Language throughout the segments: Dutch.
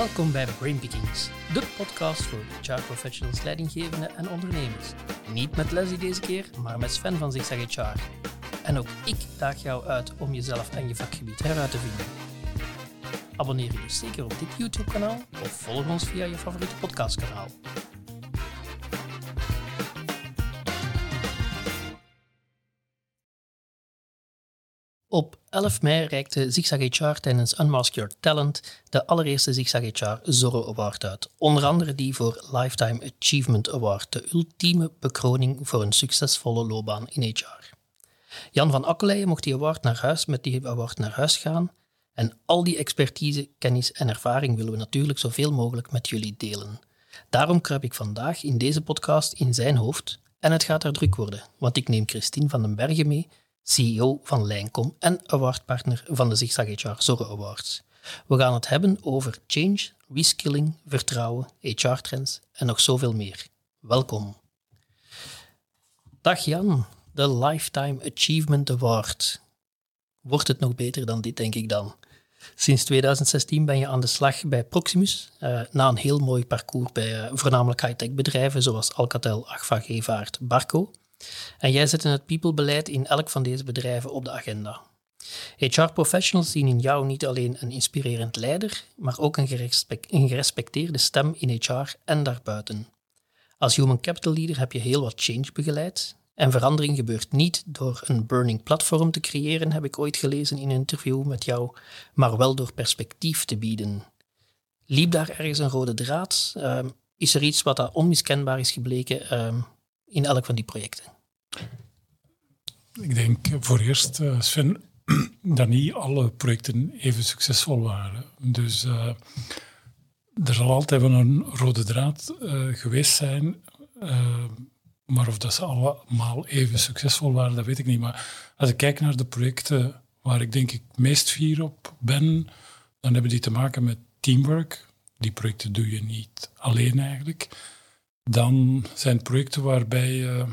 Welkom bij Brainpickings, de podcast voor HR professionals, leidinggevenden en ondernemers. Niet met Leslie deze keer, maar met Sven van Zigzag HR. En ook ik daag jou uit om jezelf en je vakgebied heruit te vinden. Abonneer je dus zeker op dit YouTube-kanaal of volg ons via je favoriete podcastkanaal. 11 mei reikte Zigzag HR tijdens Unmask Your Talent de allereerste Zigzag HR Zorro Award uit. Onder andere die voor Lifetime Achievement Award, de ultieme bekroning voor een succesvolle loopbaan in HR. Jan van Akkeleien mocht die award naar huis, met die award naar huis gaan. En al die expertise, kennis en ervaring willen we natuurlijk zoveel mogelijk met jullie delen. Daarom kruip ik vandaag in deze podcast in zijn hoofd en het gaat er druk worden, want ik neem Christine van den Bergen mee CEO van Lijncom en awardpartner van de Zigzag HR Zorro Awards. We gaan het hebben over change, reskilling, vertrouwen, HR-trends en nog zoveel meer. Welkom. Dag Jan, de Lifetime Achievement Award. Wordt het nog beter dan dit, denk ik dan? Sinds 2016 ben je aan de slag bij Proximus, uh, na een heel mooi parcours bij uh, voornamelijk high-tech bedrijven zoals Alcatel, Agfa, Gevaart, Barco. En jij zet het people-beleid in elk van deze bedrijven op de agenda. HR-professionals zien in jou niet alleen een inspirerend leider, maar ook een, gerespecteerde stem in HR en daarbuiten. Als human capital leader heb je heel wat change begeleid. En verandering gebeurt niet door een burning platform te creëren, heb ik ooit gelezen in een interview met jou, maar wel door perspectief te bieden. Liep daar ergens een rode draad? Uh, is er iets wat dat onmiskenbaar is gebleken uh, in elk van die projecten? Ik denk voor eerst, uh, Sven, dat niet alle projecten even succesvol waren. Dus uh, er zal altijd wel een rode draad uh, geweest zijn. maar of dat ze allemaal even succesvol waren, dat weet ik niet. Maar als ik kijk naar de projecten waar ik denk ik meest fier op ben, dan hebben die te maken met teamwork. Die projecten doe je niet alleen eigenlijk. Dan zijn projecten waarbij je,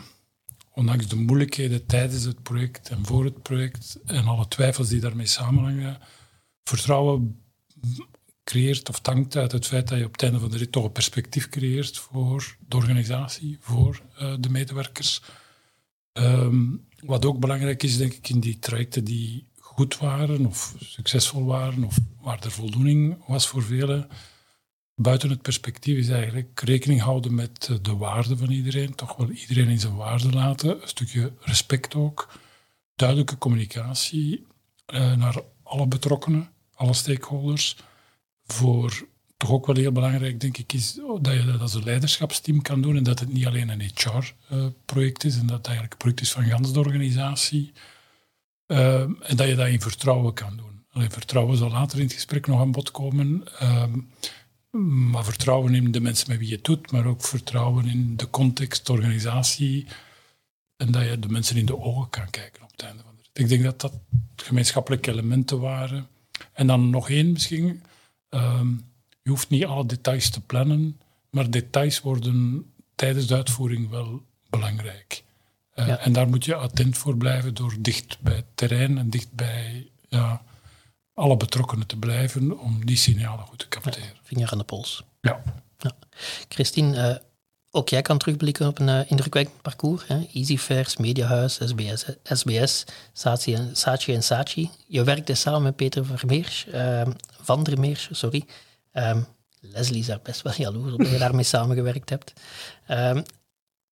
ondanks de moeilijkheden tijdens het project en voor het project en alle twijfels die daarmee samenhangen, vertrouwen creëert of tankt uit het feit dat je op het einde van de rit toch een perspectief creëert voor de organisatie, voor uh, de medewerkers. Um, wat ook belangrijk is, denk ik, in die trajecten die goed waren of succesvol waren of waar er voldoening was voor velen, buiten het perspectief is eigenlijk rekening houden met eh, de waarde van iedereen. Toch wel iedereen in zijn waarde laten. Een stukje respect ook. Duidelijke communicatie eh, naar alle betrokkenen, alle stakeholders. Voor toch ook wel heel belangrijk, denk ik, is dat je dat als een leiderschapsteam kan doen en dat het niet alleen een HR-project is en dat het eigenlijk een project is van gans de organisatie. Uh, en dat je dat in vertrouwen kan doen. Alleen vertrouwen zal later in het gesprek nog aan bod komen. Uh, maar vertrouwen in de mensen met wie je het doet, maar ook vertrouwen in de context, de organisatie. En dat je de mensen in de ogen kan kijken op het einde van de rit. Ik denk dat dat gemeenschappelijke elementen waren. En dan nog één misschien. Ehm, je hoeft niet alle details te plannen, maar details worden tijdens de uitvoering wel belangrijk. Uh, En daar moet je attent voor blijven door dicht bij het terrein en dicht bij ja, alle betrokkenen te blijven om die signalen goed te capteren. vinger aan de pols. Ja. ja. Christine, uh, ook jij kan terugblikken op een uh, indrukwekkend parcours. Hè? Easyfairs, Mediahuis, SBS, SBS Saatchi en, Saatchi en Saatchi. Je werkte samen met Peter Vermeers, uh, Van der Meers, sorry. Um, Leslie is daar best wel jaloers op dat je daarmee samengewerkt hebt. Um,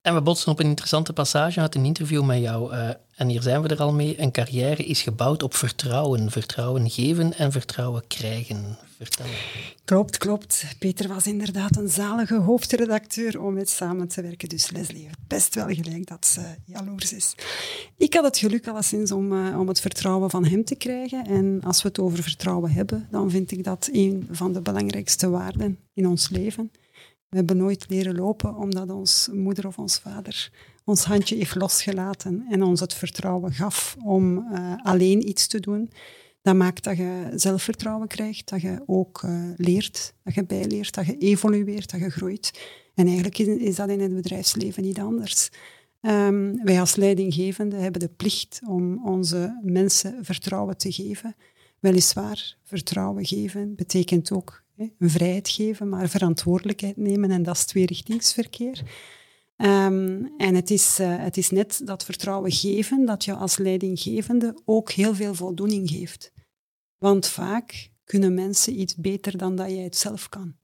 en we botsen op een interessante passage uit een interview met jou. Uh, en hier zijn we er al mee. Een carrière is gebouwd op vertrouwen. Vertrouwen geven en vertrouwen krijgen. Vertel. Klopt, klopt. Peter was inderdaad een zalige hoofdredacteur om met samen te werken. Dus Leslie heeft best wel gelijk dat ze jaloers is. Ik had het geluk alleszins om, uh, om het vertrouwen van hem te krijgen. En als we het over vertrouwen hebben, dan vind ik dat een van de belangrijkste waarden in ons leven. We hebben nooit leren lopen omdat ons moeder of ons vader ons handje heeft losgelaten en ons het vertrouwen gaf om uh, alleen iets te doen. Dat maakt dat je zelfvertrouwen krijgt, dat je ook uh, leert, dat je bijleert, dat je evolueert, dat je groeit. En eigenlijk is, dat in het bedrijfsleven niet anders. Um, wij als leidinggevende hebben de plicht om onze mensen vertrouwen te geven. Weliswaar, vertrouwen geven betekent ook hè, vrijheid geven, maar verantwoordelijkheid nemen en dat is tweerichtingsverkeer. Um, en het is, uh, het is net dat vertrouwen geven dat je als leidinggevende ook heel veel voldoening geeft. Want vaak kunnen mensen iets beter dan dat jij het zelf kan.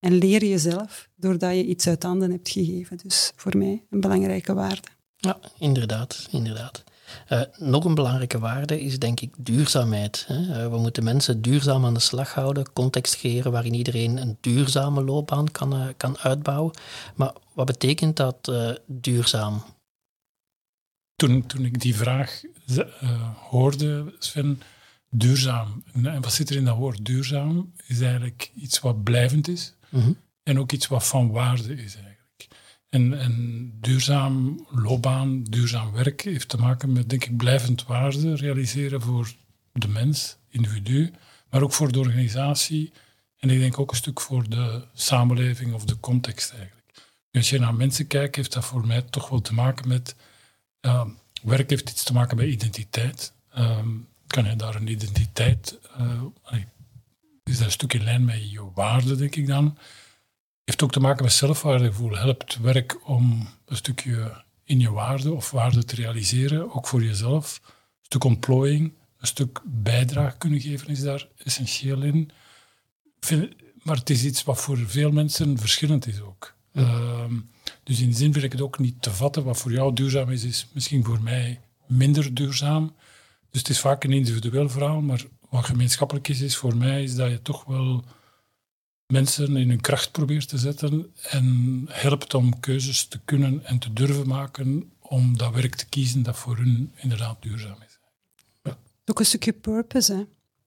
En leer jezelf doordat je iets uit handen hebt gegeven. Dus voor mij een belangrijke waarde. Ja, inderdaad. inderdaad. Uh, nog een belangrijke waarde is denk ik duurzaamheid. Hè. Uh, we moeten mensen duurzaam aan de slag houden, context creëren waarin iedereen een duurzame loopbaan kan, uh, kan uitbouwen. Maar wat betekent dat duurzaam? Toen, toen ik die vraag hoorde, Sven, duurzaam. En wat zit er in dat woord duurzaam? Is eigenlijk iets wat blijvend is mm -hmm. en ook iets wat van waarde is eigenlijk. En, en duurzaam loopbaan, duurzaam werk heeft te maken met, denk ik, blijvend waarde realiseren voor de mens, individu, maar ook voor de organisatie en ik denk ook een stuk voor de samenleving of de context eigenlijk. Als je naar mensen kijkt, heeft dat voor mij toch wel te maken met, uh, werk heeft iets te maken met identiteit. Uh, kan je daar een identiteit, uh, is dat een stuk in lijn met je waarde, denk ik dan heeft ook te maken met zelfwaardegevoel. Helpt werk om een stukje in je waarde of waarde te realiseren, ook voor jezelf. Een stuk ontplooiing, een stuk bijdrage kunnen geven is daar essentieel in. maar het is iets wat voor veel mensen verschillend is ook. Ehm, dus in die zin vind ik het ook niet te vatten. Wat voor jou duurzaam is, is misschien voor mij minder duurzaam. Dus het is vaak een individueel verhaal, maar wat gemeenschappelijk is, is voor mij is dat je toch wel mensen in hun kracht probeert te zetten en helpt om keuzes te kunnen en te durven maken om dat werk te kiezen dat voor hun inderdaad duurzaam is. Ja. Ook een stukje purpose, hè?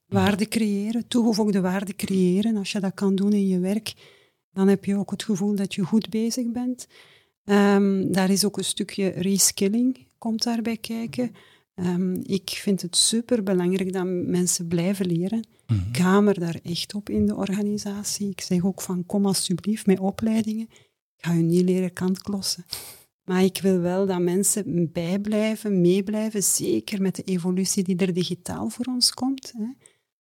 waarde creëren, toegevoegde waarde creëren. Als je dat kan doen in je werk, dan heb je ook het gevoel dat je goed bezig bent. Um, daar is ook een stukje reskilling, komt daarbij kijken. Um, ik vind het super belangrijk dat mensen blijven leren. Mm Ik hamer daar echt op in de organisatie. Ik zeg ook van kom alsjeblieft met opleidingen. Ik ga je niet leren kantklossen. Maar ik wil wel dat mensen bijblijven, meeblijven, zeker met de evolutie die er digitaal voor ons komt. Hè.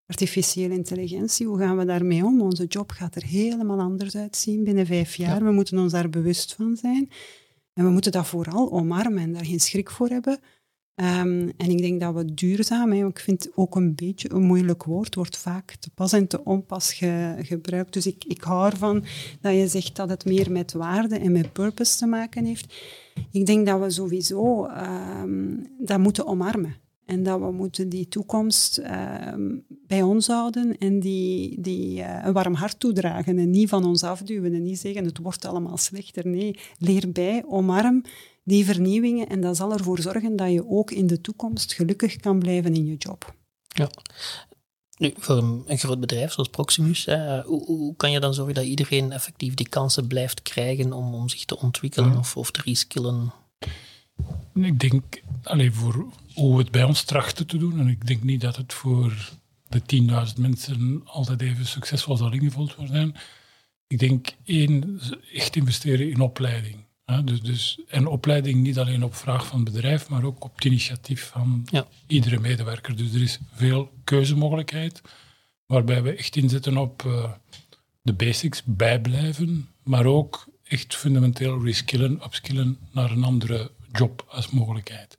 Artificiële intelligentie, hoe gaan we daarmee om? Onze job gaat er helemaal anders uitzien binnen vijf jaar. We moeten ons daar bewust van zijn. En we moeten dat vooral omarmen en daar geen schrik voor hebben. Um, en ik denk dat we duurzaam, ik vind het ook een beetje een moeilijk woord, wordt vaak te pas en te onpas ge, gebruikt. Dus ik, ik hou ervan dat je zegt dat het meer met waarde en met purpose te maken heeft. Ik denk dat we sowieso um, dat moeten omarmen. En dat we moeten die toekomst uh, bij ons houden en die, die uh, een warm hart toedragen en niet van ons afduwen en niet zeggen het wordt allemaal slechter. Nee, leer bij, omarm die vernieuwingen en dat zal ervoor zorgen dat je ook in de toekomst gelukkig kan blijven in je job. Ja. Nu, voor een, een groot bedrijf zoals Proximus, hè, hoe, hoe, kan je dan zorgen dat iedereen effectief die kansen blijft krijgen om, om zich te ontwikkelen of, of te reskillen? Ik denk, alleen voor hoe we het bij ons trachten te doen, en ik denk niet dat het voor de 10.000 mensen altijd even succesvol zal ingevuld worden. Ik denk één, echt investeren in opleiding. Dus, dus, en opleiding niet alleen op vraag van het bedrijf, maar ook op het initiatief van ja. iedere medewerker. Dus er is veel keuzemogelijkheid, waarbij we echt inzetten op uh, de basics, bijblijven, maar ook echt fundamenteel reskillen, upskillen naar een andere job als mogelijkheid.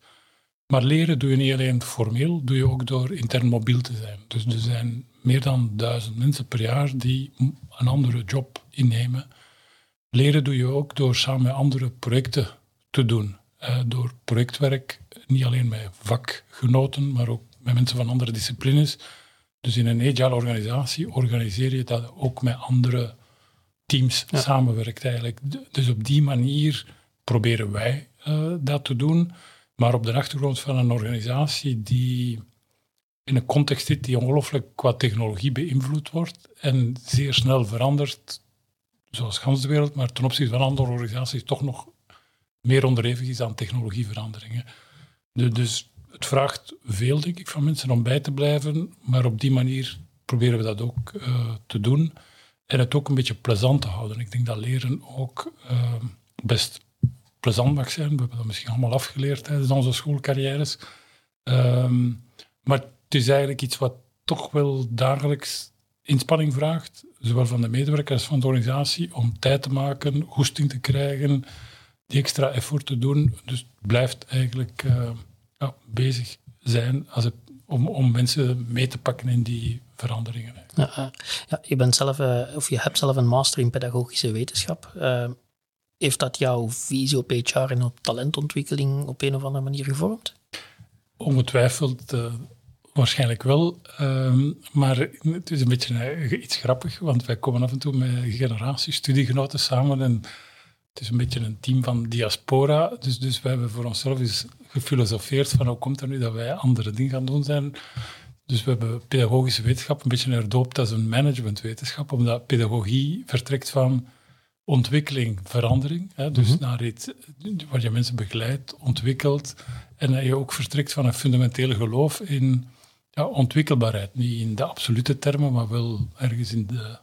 Maar leren doe je niet alleen formeel, doe je ook door intern mobiel te zijn. Dus er zijn meer dan duizend mensen per jaar die een andere job innemen Leren doe je ook door samen met andere projecten te doen. Uh, door projectwerk, niet alleen met vakgenoten, maar ook met mensen van andere disciplines. Dus in een agile organisatie organiseer je dat ook met andere teams samenwerkt eigenlijk. Dus op die manier proberen wij uh, dat te doen, maar op de achtergrond van een organisatie die in een context zit die ongelooflijk qua technologie beïnvloed wordt en zeer snel verandert zoals gans de wereld, maar ten opzichte van andere organisaties toch nog meer onderhevig is aan technologieveranderingen. dus het vraagt veel, denk ik, van mensen om bij te blijven, maar op die manier proberen we dat ook uh, te doen. En het ook een beetje plezant te houden. Ik denk dat leren ook uh, best plezant mag zijn. We hebben dat misschien allemaal afgeleerd tijdens onze schoolcarrières. Um, maar het is eigenlijk iets wat toch wel dagelijks inspanning vraagt, zowel van de medewerkers van de organisatie, om tijd te maken, hoesting te krijgen, die extra effort te doen. Dus blijft eigenlijk uh, ja, bezig zijn als het, om, om mensen mee te pakken in die veranderingen. Ja, uh, ja, je, bent zelf, uh, of je hebt zelf een master in pedagogische wetenschap. Heeft dat jouw visie op HR en op talentontwikkeling op een of andere manier gevormd? Ongetwijfeld Waarschijnlijk wel, um, maar het is een beetje uh, iets grappig, want wij komen af en toe met generaties studiegenoten samen en het is een beetje een team van diaspora, dus, dus we hebben voor onszelf eens gefilosofeerd van hoe komt het nu dat wij andere dingen gaan doen zijn. Dus we hebben pedagogische wetenschap een beetje herdoopt als een managementwetenschap, omdat pedagogie vertrekt van ontwikkeling, verandering. Hè, dus mm -hmm. naar iets waar je mensen begeleidt, ontwikkelt. En dat je ook vertrekt van een fundamentele geloof in ja, ontwikkelbaarheid. Niet in de absolute termen, maar wel ergens in de,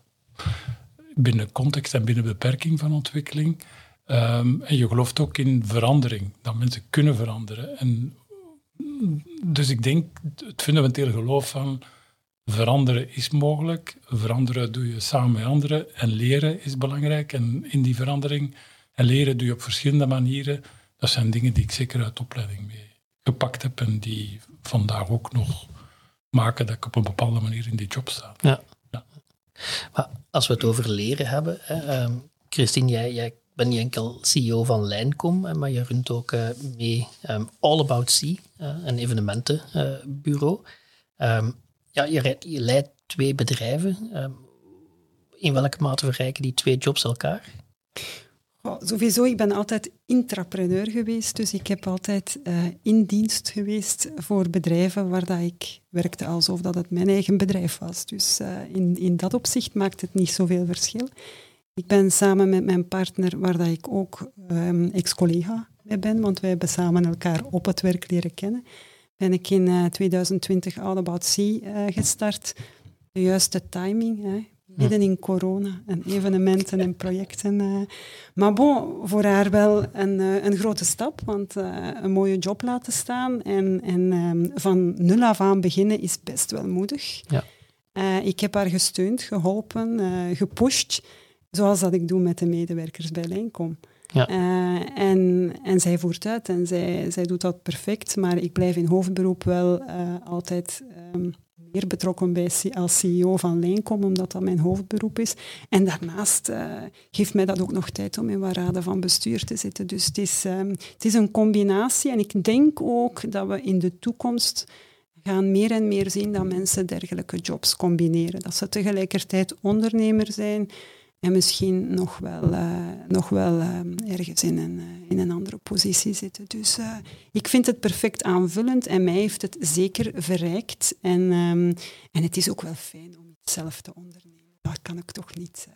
binnen context en binnen beperking van ontwikkeling. Um, en je gelooft ook in verandering, dat mensen kunnen veranderen. En, dus ik denk het fundamentele geloof van veranderen is mogelijk, veranderen doe je samen met anderen en leren is belangrijk. En in die verandering en leren doe je op verschillende manieren. Dat zijn dingen die ik zeker uit opleiding mee gepakt heb en die vandaag ook nog maken dat ik op een bepaalde manier in die job sta. Ja. ja. Maar als we het over leren hebben, hè, um, Christine, jij, jij bent niet enkel CEO van Lijncom, maar je runt ook uh, mee um, All About Sea, uh, een evenementenbureau. Um, ja, je, leidt twee bedrijven. in welke mate verrijken die twee jobs elkaar? Oh, sowieso, ik ben altijd intrapreneur geweest, dus ik heb altijd uh, in dienst geweest voor bedrijven waar dat ik werkte alsof dat het mijn eigen bedrijf was. Dus uh, in, in dat opzicht maakt het niet zoveel verschil. Ik ben samen met mijn partner, waar dat ik ook um, ex-collega mee ben, want wij hebben samen elkaar op het werk leren kennen, ben ik in uh, 2020 All About Sea gestart. De juiste timing. Hè midden in corona en evenementen en projecten. Uh. Maar bon, voor haar wel een, een grote stap, want een mooie job laten staan en, en um, van nul af aan beginnen is best wel moedig. Ja. ik heb haar gesteund, geholpen, gepusht, zoals dat ik doe met de medewerkers bij Lijncom. Ja. en, en zij voert uit en zij, zij doet dat perfect, maar ik blijf in hoofdberoep wel altijd um, meer betrokken bij als CEO van Lijncom, omdat dat mijn hoofdberoep is. En daarnaast uh, geeft mij dat ook nog tijd om in wat raden van bestuur te zitten. Dus het is, um, het is een combinatie. En ik denk ook dat we in de toekomst gaan meer en meer zien dat mensen dergelijke jobs combineren. Dat ze tegelijkertijd ondernemer zijn, en misschien nog wel, uh, nog wel uh, ergens in een, uh, in een andere positie zitten. Dus ik vind het perfect aanvullend en mij heeft het zeker verrijkt. En, um, en het is ook wel fijn om het zelf te ondernemen. Dat kan ik toch niet,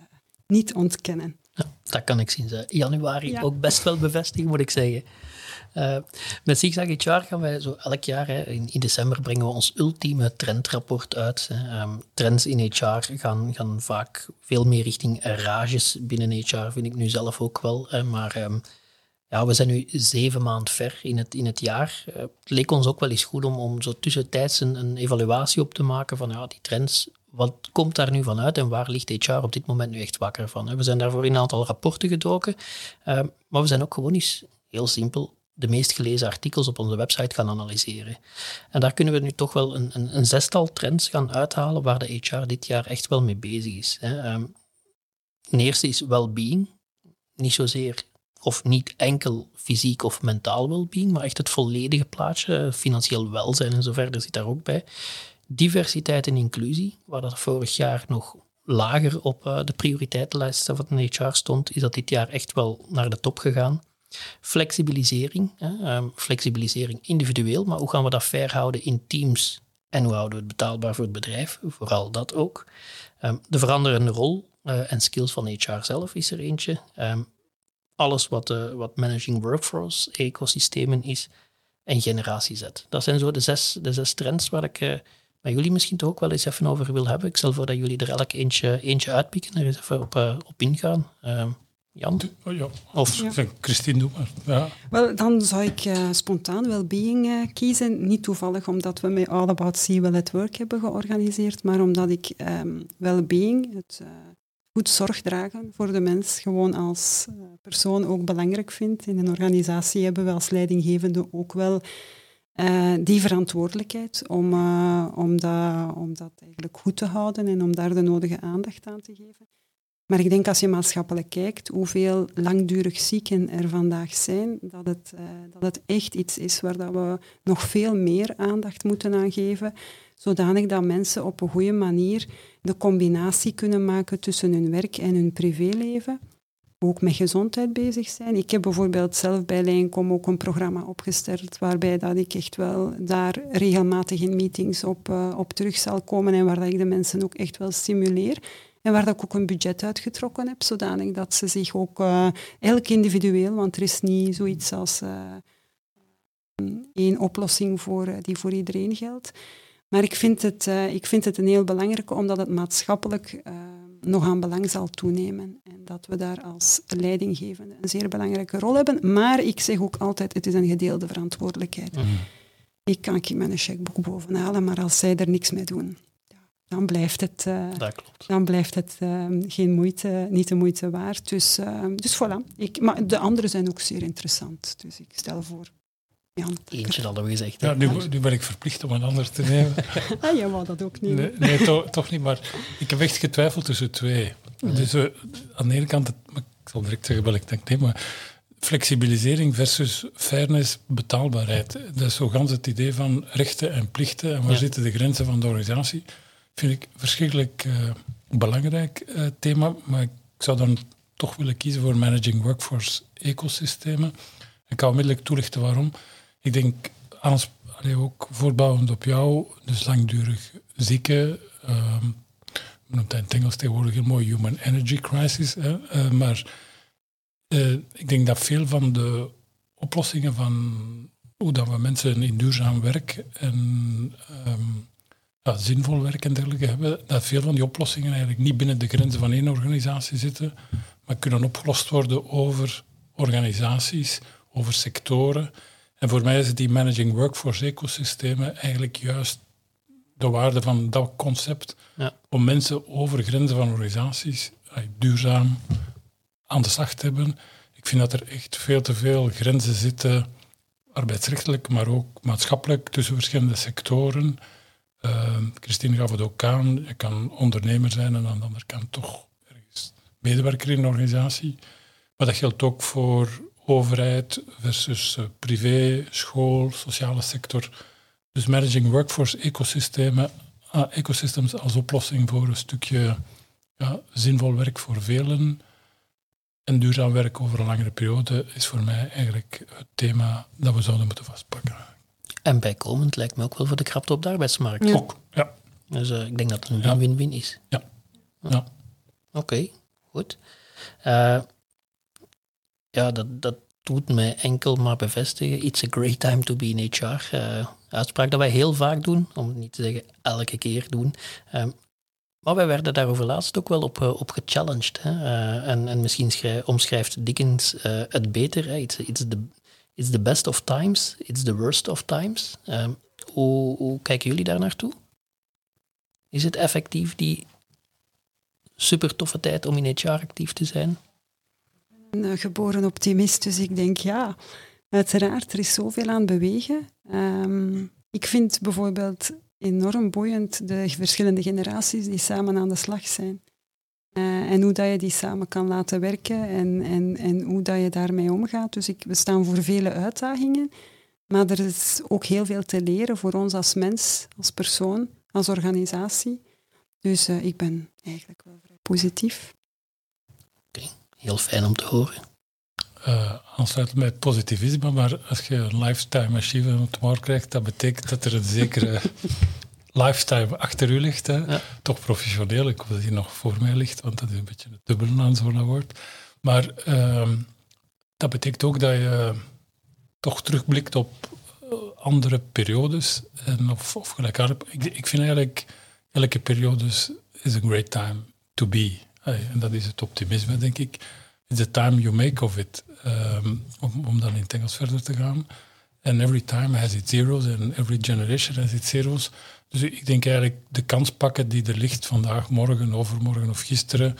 niet ontkennen. Ja, dat kan ik sinds januari ja. ook best wel bevestigen, moet ik zeggen. Uh, met Zigzag HR gaan wij zo elk jaar, hè, in, in, december brengen we ons ultieme trendrapport uit. Um, trends in HR gaan, gaan vaak veel meer richting rages binnen HR, vind ik nu zelf ook wel. Hè, maar um, ja, we zijn nu zeven maanden ver in het, in het jaar. Uh, het leek ons ook wel eens goed om, om zo tussentijds een, een evaluatie op te maken van ja, die trends, wat komt daar nu van uit en waar ligt HR op dit moment nu echt wakker van? We zijn daarvoor in een aantal rapporten gedoken, uh, maar we zijn ook gewoon eens heel simpel de meest gelezen artikels op onze website gaan analyseren. En daar kunnen we nu toch wel een, een, een zestal trends gaan uithalen waar de HR dit jaar echt wel mee bezig is. Hè. Ten eerste is well-being. Niet zozeer of niet enkel fysiek of mentaal well-being, maar echt het volledige plaatje, financieel welzijn en zo verder zit daar ook bij. Diversiteit en inclusie, waar dat vorig jaar nog lager op uh, de prioriteitenlijst van HR stond, is dat dit jaar echt wel naar de top gegaan. Flexibilisering, hè, um, flexibilisering individueel, maar hoe gaan we dat fair houden in teams en hoe houden we het betaalbaar voor het bedrijf? Vooral dat ook. Um, de veranderende rol uh, en skills van HR zelf is er eentje. Um, alles wat, uh, wat managing workforce, ecosystemen is en generatie Z. Dat zijn zo de zes, de zes trends waar ik met jullie misschien toch ook wel eens even over wil hebben. Ik stel voor dat jullie er elk eentje, eentje uitpikken en er eens even op, op ingaan. Jan? Oh, ja. Of Ja. Christine, doe maar. Ja. Wel, dan zou ik eh, spontaan well-being eh, kiezen. Niet toevallig omdat we met All About See Well at Work hebben georganiseerd, maar omdat ik ehm well-being, het eh, goed zorg dragen voor de mens, gewoon als eh, persoon ook belangrijk vind. In een organisatie hebben we als leidinggevende ook wel eh, die verantwoordelijkheid om, eh, om, dat, om dat eigenlijk goed te houden en om daar de nodige aandacht aan te geven. Maar ik denk als je maatschappelijk kijkt hoeveel langdurig zieken er vandaag zijn, dat het, eh, dat het echt iets is waar dat we nog veel meer aandacht moeten aan geven, zodanig dat mensen op een goede manier de combinatie kunnen maken tussen hun werk en hun privéleven. Ook met gezondheid bezig zijn. Ik heb bijvoorbeeld zelf bij Lijncom ook een programma opgesteld waarbij dat ik echt wel daar regelmatig in meetings op, eh, op terug zal komen en waar dat ik de mensen ook echt wel stimuleer. En waar dat ik ook een budget uitgetrokken heb, zodanig dat ze zich ook, eh, elk individueel, want er is niet zoiets als eh, één oplossing voor, die voor iedereen geldt. Maar ik vind het, ik vind het een heel belangrijke, omdat het maatschappelijk nog aan belang zal toenemen. Dat we daar als leidinggevende een zeer belangrijke rol hebben. Maar ik zeg ook altijd, het is een gedeelde verantwoordelijkheid. Ik kan ik mijn checkboek bovenhalen, maar als zij er niks mee doen, dan blijft het, eh, dat klopt. dan blijft het eh, geen moeite, niet de moeite waard. Dus, eh, dus voilà. Ik, maar de anderen zijn ook zeer interessant. Dus ik stel voor Jan. Eentje hadden we gezegd. Ja, nu, nu ben ik verplicht om een ander te nemen. Ah, jij wou dat ook niet. Nee, nee to- toch niet, maar ik heb echt getwijfeld tussen twee. Dus eh, aan de ene kant, het- ik zal direct zeggen wat ik denk, nee, maar flexibilisering versus fairness, betaalbaarheid. Dat is zo gans het idee van rechten en plichten en waar Ja. zitten de grenzen van de organisatie. Vind ik een verschrikkelijk eh, belangrijk eh, thema, maar ik zou dan toch willen kiezen voor managing workforce ecosystemen. Ik kan onmiddellijk toelichten waarom. Ik denk, allee, ook voortbouwend op jou, dus langdurig zieken, ehm noemen dat in het Engels tegenwoordig heel mooi human energy crisis, eh, maar eh, ik denk dat veel van de oplossingen van hoe dat we mensen in duurzaam werk en ehm, ja, zinvol werk en dergelijke hebben, dat veel van die oplossingen eigenlijk niet binnen de grenzen van één organisatie zitten, maar kunnen opgelost worden over organisaties, over sectoren. En voor mij is het die managing workforce ecosystemen eigenlijk juist de waarde van dat concept Ja. om mensen over grenzen van organisaties duurzaam aan de slag te hebben. Ik vind dat er echt veel te veel grenzen zitten, arbeidsrechtelijk, maar ook maatschappelijk, tussen verschillende sectoren. Eh, Christine gaf het ook aan, je kan ondernemer zijn en aan de andere kant toch ergens medewerker in een organisatie. Maar dat geldt ook voor overheid versus eh, privé, school, sociale sector. Dus managing workforce ecosystemen, ah, ecosystems als oplossing voor een stukje ja, zinvol werk voor velen en duurzaam werk over een langere periode is voor mij eigenlijk het thema dat we zouden moeten vastpakken. En bijkomend lijkt me ook wel voor de krapte op de arbeidsmarkt. Ja. Ook, ja. Dus eh, ik denk dat het een Ja. win-win-win is. ja. Oké, goed. Eh, ja, dat, dat doet mij enkel maar bevestigen. It's a great time to be in HR. Eh, uitspraak dat wij heel vaak doen, om niet te zeggen elke keer doen. Ehm, maar wij werden daarover laatst ook wel op, eh, op gechallenged. Hè? Eh, en, en misschien schrij- omschrijft Dickens het beter. Hè? It's, the, it's the best of times, it's the worst of times. Ehm, hoe, hoe kijken jullie daar naartoe? Is het effectief die super toffe tijd om in HR actief te zijn? Een eh, geboren optimist, dus ik denk ja, uiteraard, er is zoveel aan bewegen. Ehm, ik vind bijvoorbeeld enorm boeiend de verschillende generaties die samen aan de slag zijn. Eh, en hoe dat je die samen kan laten werken en, en, en hoe dat je daarmee omgaat. Dus ik, we staan voor vele uitdagingen, maar er is ook heel veel te leren voor ons als mens, als persoon, als organisatie. Dus eh, ik ben eigenlijk wel vrij positief. Heel fijn om te horen. eh aansluiten bij positivisme, maar als je een lifetime achievement award krijgt, dat betekent dat er een zekere lifetime achter u ligt. Hè. Ja. Toch professioneel, ik hoop dat hij nog voor mij ligt, want dat is een beetje het dubbele aan zo'n award. Maar ehm, dat betekent ook dat je toch terugblikt op eh, andere periodes en of, of gelijkaardig. Ik, ik vind eigenlijk elke periode is a great time to be. En dat is het optimisme, denk ik. it's the time you make of it. Ehm, om, om dan in het Engels verder te gaan. And every time has its zeros and every generation has its zeros. Dus ik denk eigenlijk de kans pakken die er ligt vandaag, morgen, overmorgen of gisteren.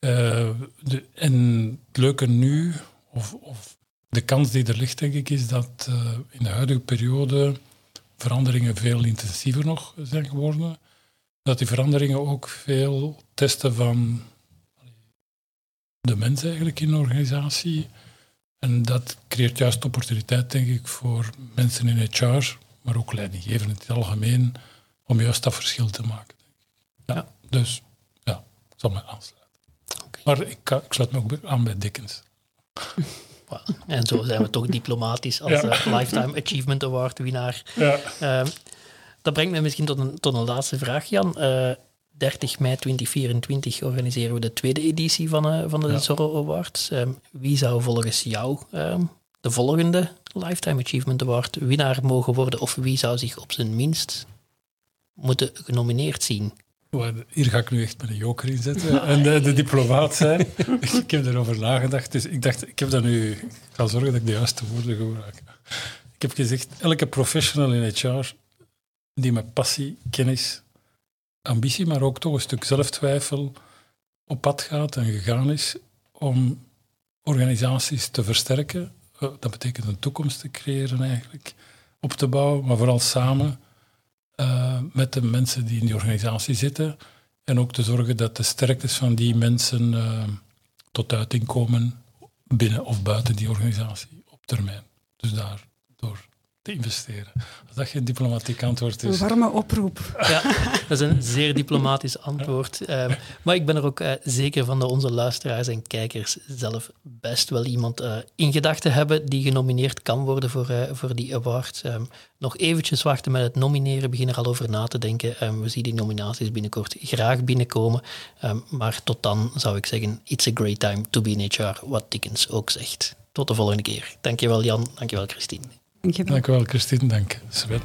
Uh, de, en het leuke nu, of, of, de kans die er ligt, denk ik, is dat uh, in de huidige periode veranderingen veel intensiever nog zijn geworden. Dat die veranderingen ook veel testen van de mens eigenlijk in de organisatie. En dat creëert juist opportuniteit, denk ik, voor mensen in HR, maar ook leidinggevenden in het algemeen, om juist dat verschil te maken. Ja, ja. Dus ja, ik zal me aansluiten. Okay. Maar ik, ik, sluit me ook aan bij Dickens. En zo zijn we toch diplomatisch als ja. Lifetime Achievement Award winnaar. Ja. Uh, dat brengt me misschien tot een, tot een laatste vraag, Jan. Uh, 30 mei 2024 organiseren we de tweede editie van, uh, van de ja. Zorro Awards. Um, wie zou volgens jou um, de volgende Lifetime Achievement Award winnaar mogen worden? Of wie zou zich op zijn minst moeten genomineerd zien? Hier ga ik nu echt met een joker in zetten en de, de diplomaat zijn. ik heb erover nagedacht, dus ik dacht, ik heb dat nu... Ik ga zorgen dat ik de juiste woorden gebruik. Ik heb gezegd, elke professional in HR die met passie, kennis, ambitie, maar ook toch een stuk zelftwijfel op pad gaat en gegaan is om organisaties te versterken. Eh, dat betekent een toekomst te creëren eigenlijk, op te bouwen, maar vooral samen uh, met de mensen die in die organisatie zitten. En ook te zorgen dat de sterktes van die mensen uh, tot uiting komen binnen of buiten die organisatie op termijn. Dus daardoor te investeren. Als dat geen diplomatiek antwoord is. Een warme oproep. Ja, dat is een zeer diplomatisch antwoord. Ja. Uh, maar ik ben er ook uh, zeker van dat onze luisteraars en kijkers zelf best wel iemand uh, in gedachten hebben die genomineerd kan worden voor, voor die award. Um, nog eventjes wachten met het nomineren, begin er al over na te denken. Um, we zien die nominaties binnenkort graag binnenkomen. Um, maar tot dan zou ik zeggen, it's a great time to be in HR, wat Dickens ook zegt. Tot de volgende keer. Dankjewel Jan, dankjewel Christine. Dank je wel, Christine. Dank, Sven.